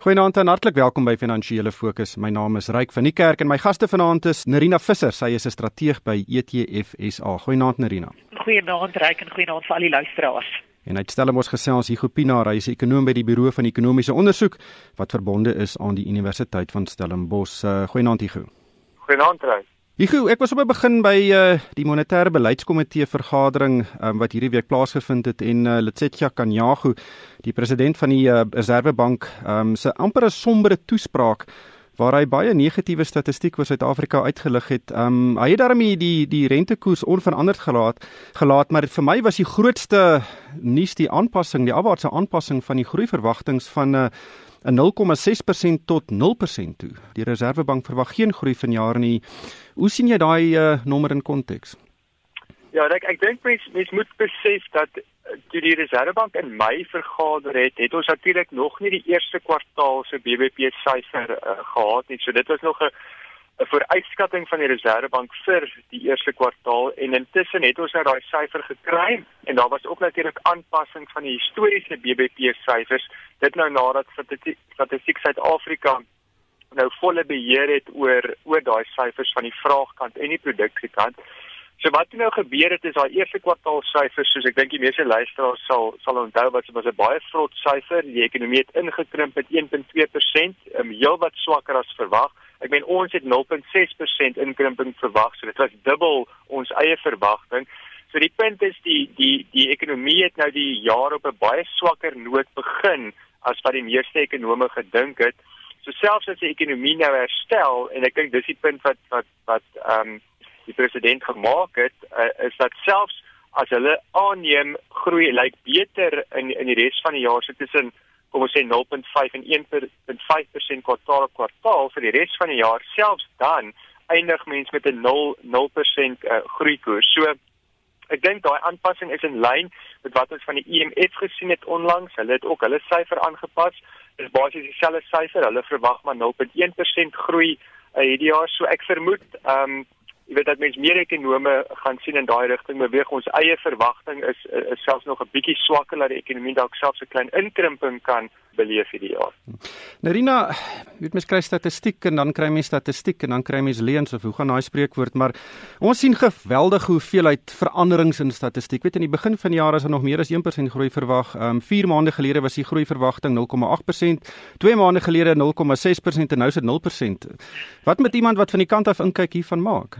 Goeienaand en hartlik welkom by Finansiële Fokus. My naam is Ryk van die Kerk en my gaste vanaand is Nerina Visser. Sy is 'n strateeg by ETF SA. Goeienaand Nerina. Goeienaand Ryk en goeienaand vir al die luisteraars. En hy stel ons gesels Hugo Pinaar, hy is ekonom by die Buro van Ekonomiese Onderzoek wat verbonde is aan die Universiteit van Stellenbosch. Uh, goeienaand Hugo. Goeienaand Ryk. Hugo, ek was op 'n begin by uh, die monetêre beleidskomitee vergadering um, wat hierdie week plaasgevind het en uh, Letsetja Kanyagu, die president van die uh, Reserwebank, um, se amper 'n sombere toespraak waar hy baie negatiewe statistiek oor Suid-Afrika uitgelig het. Um hy het daarmee die die rentekoers onveranderd gelaat gelaat, maar vir my was die grootste nuus die aanpassing, die afwaartse aanpassing van die groeiverwagtinge van 'n uh, 'n 0,6% tot 0% toe. Die Reserwebank verwag geen groei vanjaar nie. Hoe sien jy daai uh, nommer in konteks? Ja, ek ek dink mens mens moet besef dat eh, toe die Reserwebank in Mei vergader het, het ons natuurlik nog nie die eerste kwartaal se BBP syfer uh, gehad nie. So dit was nog 'n 'n vooruitskatting van die Reserwebank vir die eerste kwartaal en intussen het ons nou daai syfer gekry en daar was ook natuurlik aanpassing van die historiese BBP syfers dit nou nadat Statistiek Suid-Afrika nou volle beheer het oor oor daai syfers van die vraagkant en die produksiekant. So wat nou gebeur het is daai eerste kwartaal syfers soos ek dink die meeste luisteraars sal sal onthou wat was 'n baie vrot syfer. Die ekonomie het ingekrimp met 1.2% um, heel wat swakker as verwag Ek meen ons het 0.6% inkrimping verwag, so dit was dubbel ons eie verwagting. So die punt is die die die ekonomie het nou die jaar op 'n baie swakker noot begin as wat die meeste ekonome gedink het. So selfs as die ekonomie nou herstel en ek dink dis die punt wat wat wat ehm um, die president gemaak het, uh, is dat selfs as hulle aanneem groei lyk beter in in die res van die jaar so tussen kom ons sê 0.5 en 1.5% kwartaal op kwartaal vir die res van die jaar selfs dan eindig mens met 'n 0 0% uh, groeikoers. So ek dink daai aanpassing is in lyn met wat ons van die IMF gesien het onlangs. Hulle het ook hulle syfer aangepas. Dit is basies dieselfde syfer. Hulle verwag maar 0.1% groei uh, hierdie jaar. So ek vermoed ehm um, jy weet dat mense meer ekonome gaan sien in daai rigting beweeg. Ons eie verwagting is, is selfs nog 'n bietjie swakker dat die ekonomie dalk selfs 'n klein inkrimping kan beleef hierdie jaar. Narina, weet mens kry statistiek en dan kry mens statistiek en dan kry mens leuns of hoe gaan daai spreekwoord, maar ons sien geweldige hoeveelheid veranderings in statistiek. Weet in die begin van die jaar is daar nog meer as 1% groei verwag. Ehm um, 4 maande gelede was die groei verwagting 0,8%, 2 maande gelede 0,6% en nou is dit 0%. Wat moet iemand wat van die kant af inkyk hiervan maak?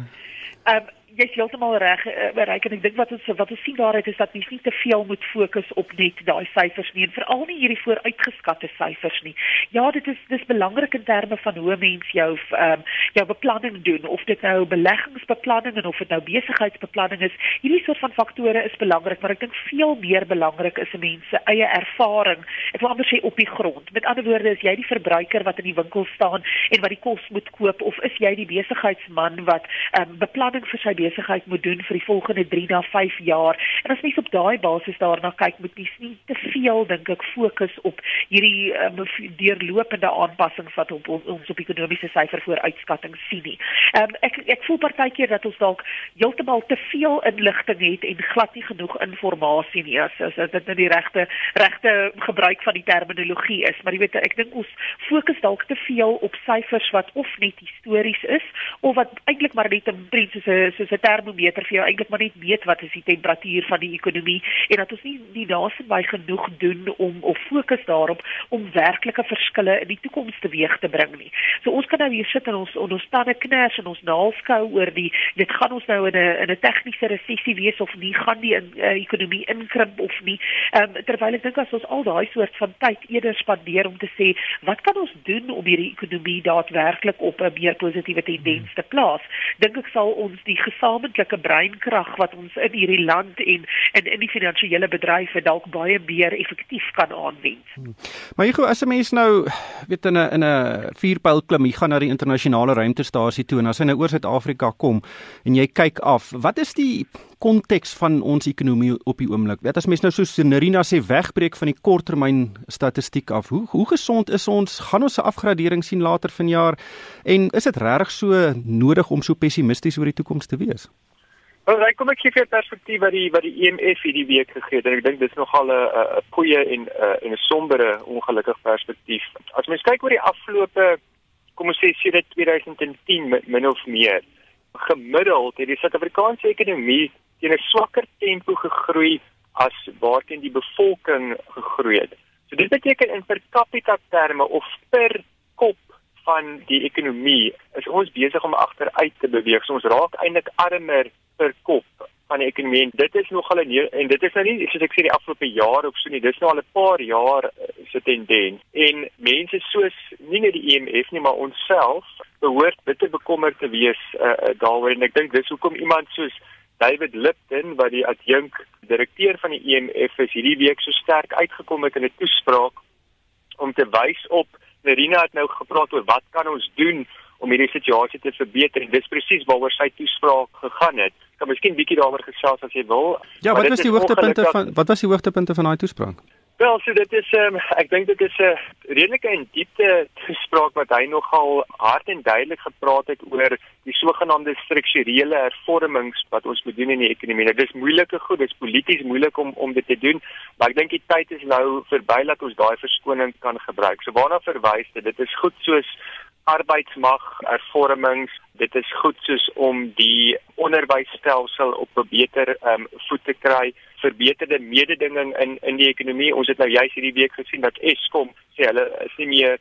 Ehm um, jy's heeltemal reg bereik en ek dink wat ons wat ons sien daaruit is dat mens nie te veel moet fokus op net daai syfers nie en veral nie hierdie vooruitgeskatte syfers nie. Ja, dit is dis belangrik in terme van hoe mens jou ehm um, jou beplanning doen of dit nou beleggingsbeplanning en of dit nou besigheidsbeplanning is. Hierdie soort van faktore is belangrik, maar ek dink veel meer belangrik is 'n mens se eie ervaring. Ek wil amper sê op die grond. Met ander woorde, is jy die verbruiker wat in die winkel staan en wat die kos moet koop of is jy die besigheidsman wat ehm um, beplanning vir sy besigheid moet doen vir die volgende 3 na 5 jaar. En as mens op daai basis daarna kyk, moet mens nie te veel dink ek fokus op hierdie um, deurlopende aanpassings wat op ons op ekonomiese syfer vooruitskatting sien nie. Um, ek ek voel partykeer dat ons dalk heeltemal te veel inligting het en glad nie genoeg inligting nie as as dit nou die regte regte gebruik van die terminologie is. Maar jy weet ek dink ons fokus dalk te veel op syfers wat of net histories is of wat eintlik maar net 'n prent soos 'n soos 'n termometer vir jou eintlik maar net weet wat is die temperatuur van die ekonomie en dat ons nie die naasby genoeg doen om of fokus daarop om werklike verskille in die toekoms teweeg te bring nie. So ons kan nou hier sit en ons on ons tande kners en ons naalskou oor die dit gaan ons nou in 'n in 'n tegniese resessie wees of nie gaan die in, uh, ekonomie inkrimp of nie. Ehm um, terwyl ek dink as ons al daai soort van tyd eerder spandeer om te sê wat kan ons doen om hierdie ekonomie daadwerklik op 'n meer positiewe tendens te plaas, dink ek sal ons die gesamentlike breinkrag wat ons in hierdie land en in in die finansiële bedrywe dalk baie meer effektief kan aanwend. Hmm. Maar gou as 'n mens nou weet in 'n in 'n vuurpyl klim, jy gaan na die internasionale ruimtestasie toe en as jy nou oor Suid-Afrika kom en jy kyk af, wat is die konteks van ons ekonomie op die oomblik? Wat as mens nou so Nerina sê wegbreek van die korttermyn statistiek af, hoe hoe gesond is ons? Gaan ons 'n afgradering sien later vanjaar? En is dit regtig so nodig om so pessimisties oor die toekoms te wees? Wel, ek kom ek gee vir perspektief wat die wat die IMF hierdie week gegee het. Ek dink dis nogal 'n 'n goeie en 'n 'n sombere ongelukkige perspektief. As mens kyk oor die afgelope kom ons sê sedert 2010 min of meer gemiddeld het die Suid-Afrikaanse ekonomie teen 'n swakker tempo gegroei as waarteen die bevolking gegroei het. So dit beteken in per capita terme of per kop van die ekonomie is ons besig om agteruit te beweeg. So ons raak eintlik armer per kop van die ekonomie. En dit is nogal 'n en dit is nou nie soos ek sê die afgelope jaar of so nie. Dis nou al 'n paar jaar eh, se tendens. En mense soos nie net die IMF nie, maar onsself behoort bitter bekommerd te wees uh, daaroor en ek dink dis hoekom iemand soos David Lipton wat die adjunk direkteur van die IMF is hierdie week so sterk uitgekom het in 'n toespraak om te wys op Nerina het nou gepraat oor wat kan ons doen om hierdie situasie te verbeter en dis presies waaroor sy toespraak gegaan het. Ek kan miskien bietjie daaroor gesels as jy wil. Ja, wat was die hoogtepunte van wat was die hoogtepunte van daai toespraak? Wel, so dit is um, ek dink dit is 'n redelike en diepte gesprek wat hy nogal hard en duidelik gepraat het oor die sogenaamde strukturele hervormings wat ons moet doen in die ekonomie. Dit is moeilike goed, dit is polities moeilik om om dit te doen, maar ek dink die tyd is nou verby dat ons daai verskoning kan gebruik. So waarna verwys dit? Dit is goed soos arbeidsmag hervormings dit is goed soos om die onderwysstelsel op 'n beter um, voet te kry verbeterde mededinging in in die ekonomie ons het nou juis hierdie week gesien dat Eskom sê hulle is nie meer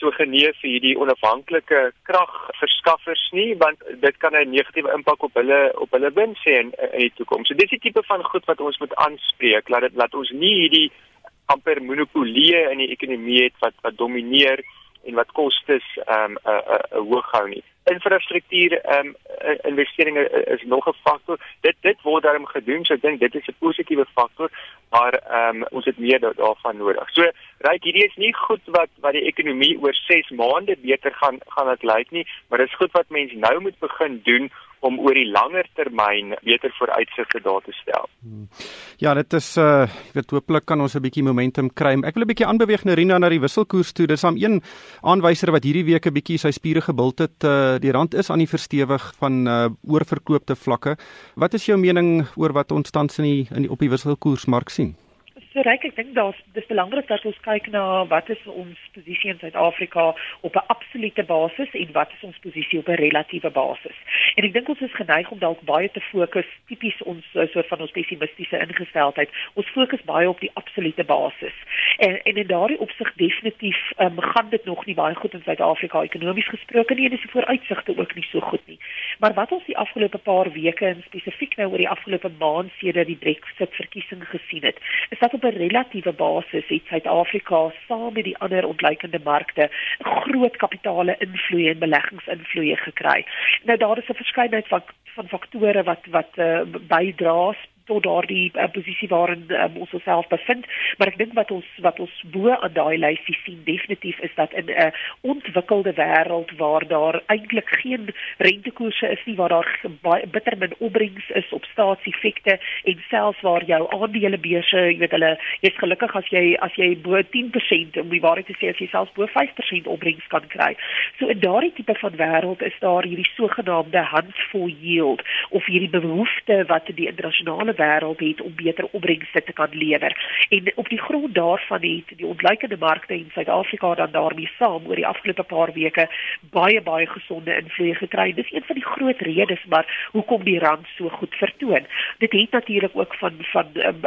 so geneig vir hierdie onafhanklike kragverskaffers nie want dit kan 'n negatiewe impak op hulle op hulle wins hê in, in die toekoms. So dis die tipe van goed wat ons moet aanspreek. Laat dit laat ons nie hierdie amper monopolie in die ekonomie het wat wat domineer en wat kostes ehm um, 'n uh, uh, uh, hoog hou nie. Infrastruktuur ehm um, investeringe is nog 'n faktor. Dit dit word daarom gedoen, so ek dink dit is 'n positiewe faktor, maar ehm um, ons het meer daarvan nodig. So, ryk hierdie is nie goed wat wat die ekonomie oor 6 maande beter gaan gaan dit lyk nie, maar dit is goed wat mense nou moet begin doen om oor die langer termyn beter vooruitsigte daar te stel. Ja, dit is uh weet hopelik kan ons 'n bietjie momentum kry. Ek wil 'n bietjie aanbeweeg Nerina na die wisselkoers toe. Dis aan een aanwyser wat hierdie week 'n bietjie sy spiere gebult het. Uh die rand is aan die verstewig van uh oorverkoopte vlakke. Wat is jou mening oor wat ons tans in die, in die op die wisselkoersmark sien? So ryk ek dink daar's dis belangrik dat ons kyk na wat is ons posisie in Suid-Afrika op 'n absolute basis en wat is ons posisie op 'n relatiewe basis. En ek dink ons is geneig om dalk baie te fokus tipies ons eh, soort van ons pessimistiese ingesteldheid. Ons fokus baie op die absolute basis. En en in daardie opsig definitief um, gaan dit nog nie baie goed in Suid-Afrika ekonomies gesproke nie en dis die vooruitsigte ook nie so goed nie. Maar wat ons die afgelope paar weke en spesifiek nou oor die afgelope maand sedert die Brexit verkiesing gesien het, is dat op 'n relatiewe basis het Suid-Afrika saam met die ander ontleikende markte groot kapitale invloed en beleggingsinvloed gekry. Nou daar is 'n verskeidenheid van van faktore wat wat uh, bydra tot daardie uh, posisie waarin um, ons osself bevind. Maar ek dink wat ons wat ons bo aan daai lysie sien definitief is dat in 'n uh, ontwikkelde wêreld waar daar eintlik geen rentekoerse is nie waar daar baie bitter min opbrengs is op staatseffekte en selfs waar jou aandelebeurse jy weet hulle jy's gelukkig as jy as jy bo 10% om die waarheid te sê as jy selfs bo 5% opbrengs kan kry. So in daardie tipe van wêreld is daar hierdie sogenaamde handful yield of hierdie behoefte wat die internasionale wêreld het om beter opbrengste te kan lewer. En op die grond daarvan het die ontleikende markte in Suid-Afrika dan daarmee saam oor die afgelope paar weke baie baie gesonde invloed gekry. Dis een van die groot redes maar hoekom die rand so goed vertoon. Dit het natuurlik ook van van um,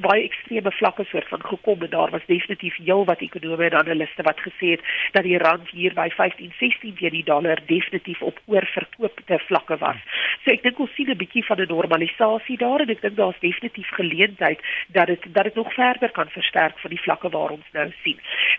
baie ekstreme vlakke soort van gekom en daar was definitief heel wat ekonome en analiste wat gesê het dat die rand hier by 15 16 teen die dollar definitief op oorverkoopte vlakke was. So ek dink ons sien 'n bietjie van 'n normalisasie daar en ek dink daar's definitief geleentheid dat dit dat dit nog verder kan versterk van die vlakke waar ons nou sien.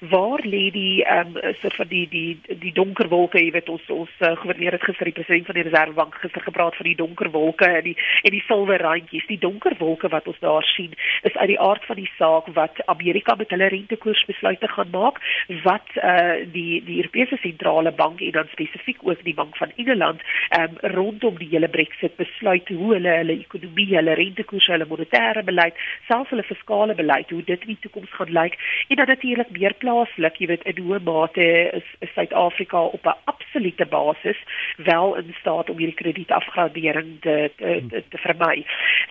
Waar lê die ehm um, soort van die die die donker wolke, jy weet ons ons uh, gouverneur het gister die president van die Reservebank gister gepraat van die donker wolke en die en die silwer randjies. Die donker wolke wat ons daar sien is uit die aard van die saak wat Amerika met hulle rentekoersbesluite gaan maak, wat uh, die die Europese sentrale bank en dan spesifiek ook die bank van Engeland ehm um, rondom die hele Brexit besluit hoe hulle hulle ekonomie, hulle rentekoerse, hulle monetêre beleid, selfs hulle fiskale beleid, hoe dit in die toekoms gaan lyk en dan natuurlik meer plaaslik, jy weet, in hoe mate is, Suid-Afrika op 'n absolute basis wel in staat om hierdie kredietafgradering te te, te, te vermy.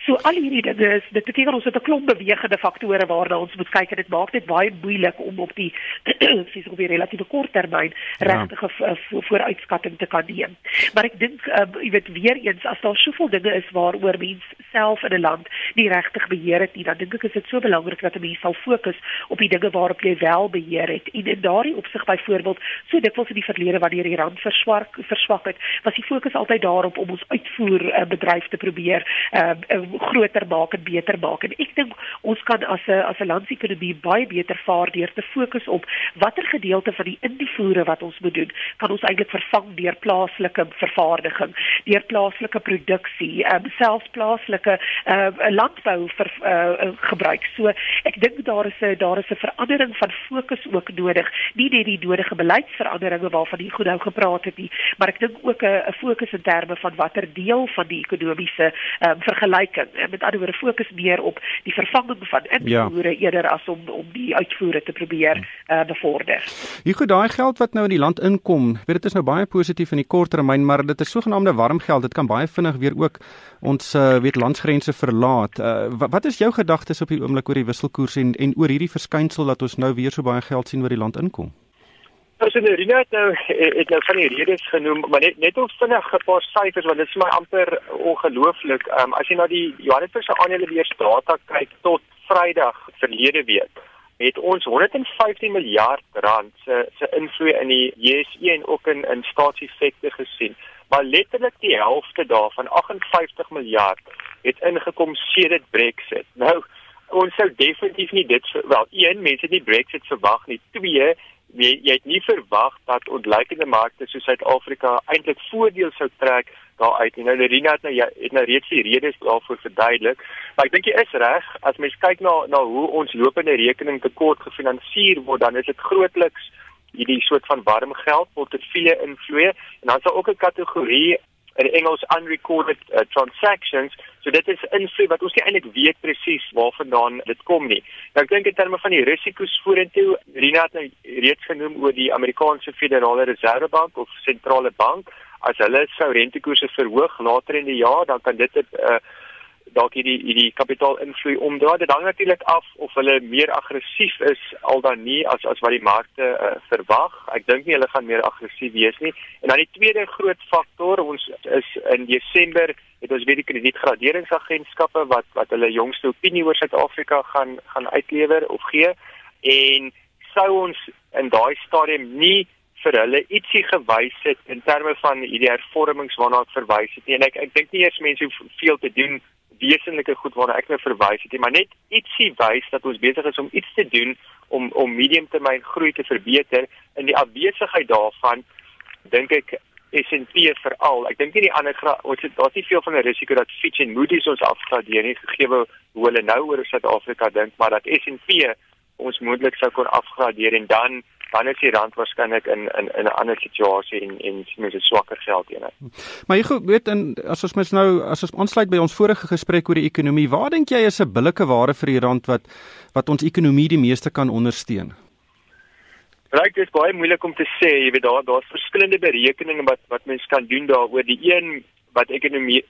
So al hierdie dinge is dit beteken ons het 'n klomp bewegende faktore waarna ons moet kyk en dit maak dit baie moeilik om op die sies op die relatiewe kort termyn ja. regtig 'n vooruitskatting te kan neem. Maar ek dink uh, jy weet weer eens as daar soveel dinge is waaroor mens self in 'n land nie regtig beheer het nie, dan dink ek is dit so belangrik dat 'n mens sal fokus op die dinge waarop jy wel beheer het. En in daardie opsig byvoorbeeld, so dikwels in die verlede wanneer die rand verswak verswak het, was die fokus altyd daarop om ons uitvoer uh, bedryf te probeer uh, uh, groter maak en beter maak. En ek dink ons kan as 'n as 'n landsekonomie baie beter vaar deur te fokus op watter gedeelte van die invoere wat ons moet doen, kan ons eintlik vervang deur plaaslike vervaardiging, deur plaaslike produksie, um, selfs plaaslike uh, landbou vir uh, gebruik. So ek dink daar is 'n daar is 'n verandering van fokus ook nodig, nie net die nodige beleidsveranderinge waarvan jy goed nou gepraat het nie, maar ek dink ook 'n fokus in terme van watter deel van die ekonomiese um, vergelyking. Met ander woorde fokus meer op die vervanging van invoere ja. eerder as om om die uitvoere te probeer uh, bevorder. Hier goed daai geld wat nou in die land inkom, weet dit is nou baie positief in die kort termyn, maar dit is sogenaamde warm geld. Dit kan baie vinnig weer ook ons uh, weet landsgrense verlaat. Uh, wat, wat is jou gedagtes op die oomblik oor die wisselkoers en en oor hierdie verskynsel dat ons nou weer so baie geld sien wat die land inkom? Ons het Rina het nou het nou van die redes genoem, maar net net ons vinnig 'n paar syfers want dit is my amper ongelooflik. Um, as jy na die Johannesburgse aandelebeurs data kyk tot Vrydag verlede week, het ons 150 miljard rand se se invloed in die JSE en ook in in staatseffekte gesien. Maar letterlik die helfte daarvan, 58 miljard, het ingekom sedert Brexit. Nou ons sou definitief nie dit wel een mense nie Brexit verwag nie. Twee jy, jy het nie verwag dat ontleikende markte soos Suid-Afrika eintlik voordeel sou trek daaruit nie. Nou Lerina het nou ja, het nou reeds die redes daarvoor verduidelik. Maar ek dink jy is reg as mens kyk na na hoe ons lopende rekening tekort gefinansier word, dan is dit grootliks hierdie soort van warm geld portefeulje invloei en dan daar ook 'n kategorie in Engels unrecorded uh, transactions. So dit is invloed wat ons nie eintlik weet presies waarvandaan dit kom nie. Nou ek dink in terme van die risiko's vorentoe, Rina het nou reeds genoem oor die Amerikaanse Federale Reservebank of sentrale bank. As hulle sou rentekoerse verhoog later in die jaar, dan kan dit 'n uh, dalk hierdie hierdie kapitaalinvloei omdraai. Dit hang natuurlik af of hulle meer aggressief is al dan nie as as wat die markte uh, verwag. Ek dink nie hulle gaan meer aggressief wees nie. En dan die tweede groot faktor, ons is in Desember het ons weer die kredietgraderingsagentskappe wat wat hulle jongste opinie oor Suid-Afrika gaan gaan uitlewer of gee en sou ons in daai stadium nie vir hulle ietsie gewys het in terme van hierdie hervormings waarna ek verwys het nie en ek ek dink nie eers mense hoef veel te doen wesenlike goed waarna ek nou verwys het, maar net ietsie wys dat ons besig is om iets te doen om om mediumtermyn groei te verbeter in die afwesigheid daarvan dink ek S&P veral. Ek dink nie die ander ons het daar's nie veel van 'n risiko dat Fitch en Moody's ons afgradeer nie gegee hoe hulle nou oor Suid-Afrika dink, maar dat S&P ons moontlik sou kon afgradeer en dan dan is die rand waarskynlik in in in 'n ander situasie en en mens het swakker geldeenheid. Maar jy weet en as ons mens nou as ons aansluit by ons vorige gesprek oor die ekonomie, waar dink jy is 'n billike ware vir die rand wat wat ons ekonomie die meeste kan ondersteun? Ryk is baie moeilik om te sê, jy weet daar daar's verskillende berekeninge wat wat mens kan doen daaroor. Die een wat ekonomie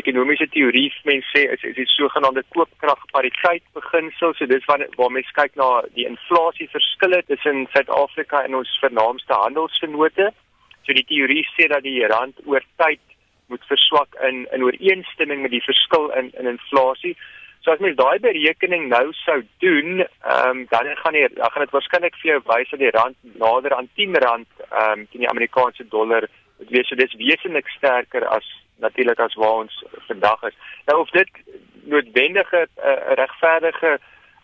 ekonomiese teorie mense sê is is die sogenaamde koopkragpariteit beginsel. So dis waar waar mense kyk na die inflasie verskille tussen Suid-Afrika en ons vernaamste handelsvennote. So die teorie sê dat die rand oor tyd moet verswak in in ooreenstemming met die verskil in in inflasie. So as mens daai berekening nou sou doen, ehm um, dan gaan die dan gaan dit waarskynlik vir jou wys dat die rand nader aan 10 rand ehm um, teen die Amerikaanse dollar dit wees so dis wesentlik sterker as natuurlik as waar ons vandag is. Nou of dit noodwendige uh, regverdige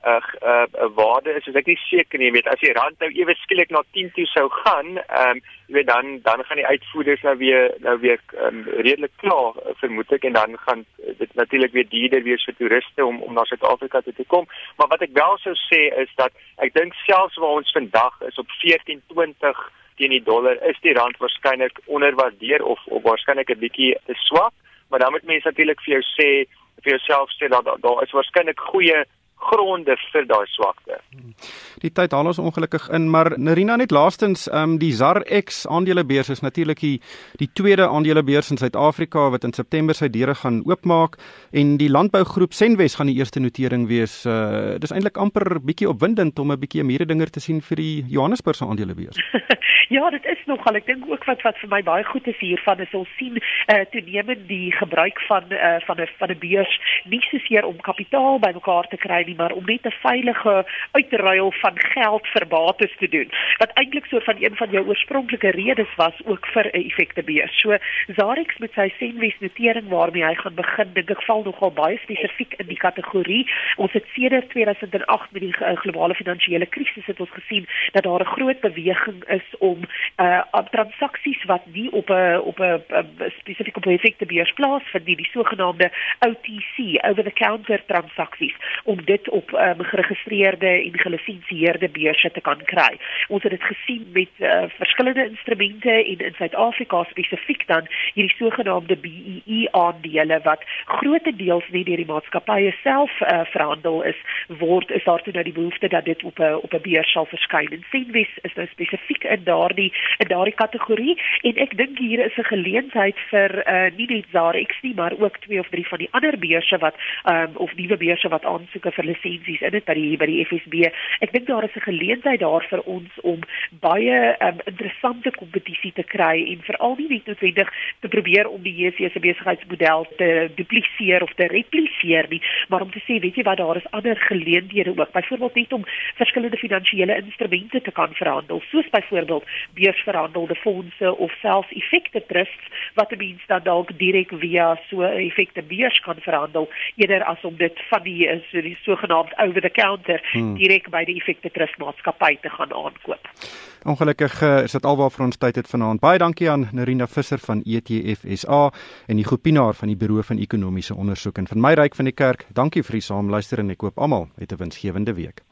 'n uh, uh, uh, waarde is, is ek nie seker nie. Weet, as die rand nou ewe skielik na 10 toe sou gaan, ehm um, jy weet dan dan gaan die uitvoerders nou weer nou weer um, redelik klaar vermoed ek en dan gaan dit natuurlik weer duurder wees vir toeriste om om na Suid-Afrika toe te kom. Maar wat ek wel sou sê is dat ek dink selfs waar ons vandag is op 14.20 teen die dollar is die rand waarskynlik onderwaardeer of of waarskynlik 'n bietjie te swak, maar dan moet mense natuurlik vir jou sê vir jouself sê dat daar da is waarskynlik goeie gronde vir daai swakte. Die tyd haal ons ongelukkig in, maar Nerina net laastens, ehm um, die ZARX aandelebeurs is natuurlik die die tweede aandelebeurs in Suid-Afrika wat in September sy deure gaan oopmaak en die landbougroep Senwes gaan die eerste notering wees. Uh dis eintlik amper bietjie opwindend om 'n bietjie 'n mededinger te sien vir die Johannesburgse aandelebeurs. ja, dit is nogal. Ek dink ook wat wat vir my baie goed is hiervan is ons sien uh toenemend die gebruik van uh van 'n van 'n beurs nie soseer om kapitaal bymekaar te kry nie, maar om net 'n veilige uitruil van geld vir bates te doen. Wat eintlik so van een van jou oorspronklike redes was ook vir 'n effektebeurs. So Zarix met sy Senwes notering waarmee hy gaan begin, dink ek val nogal baie spesifiek in die kategorie. Ons het sedert 2008 met die uh, globale finansiële krisis het ons gesien dat daar 'n groot beweging is om uh transaksies wat nie op 'n op 'n spesifiek op 'n effektebeurs plaasvind nie, die sogenaamde OTC, over the counter transaksies om dit op um, geregistreerde en gelisensieerde beurse te kan kry. Ons het dit gesien met uh, verskillende instrumente en in Suid-Afrika spesifiek dan hierdie sogenaamde BEE aandele wat grootendeels nie deur die maatskappye self uh, verhandel is word is daar toe nou die behoefte dat dit op 'n op 'n beurs sal verskyn. En Senwes is nou spesifiek in daardie in daardie kategorie en ek dink hier is 'n geleentheid vir uh, nie net Zarex nie maar ook twee of drie van die ander beurse wat um, of nuwe beurse wat aansoeke vir lisensies in het by die by die FSB. Ek dink daar is 'n geleentheid daar vir ons om baie um, interessante kompetisie te kry en veral nie net noodwendig te probeer om die JSE se besigheidsmodel te dupliseer of te repliseer nie, maar om te sê, weet jy wat, daar is ander geleenthede ook. Byvoorbeeld net om verskillende finansiële instrumente te kan verhandel, soos byvoorbeeld beursverhandelde fondse of selfs effekte trusts wat die mens dan dalk direk via so effekte beurs kan verhandel eerder as om dit van die so die sogenaamd over the counter hmm. direk by die effekte trust maatskappy te gaan aankoop. Ongelukkig uh, is dit alwaar vir ons tyd het vanaand. Baie dankie aan Nerina Visser van ETF SA en die groepienaar van die Buro van Ekonomiese Ondersoek en van my ryk van die kerk. Dankie vir die saamluister en ek koop almal 'n winsgewende week.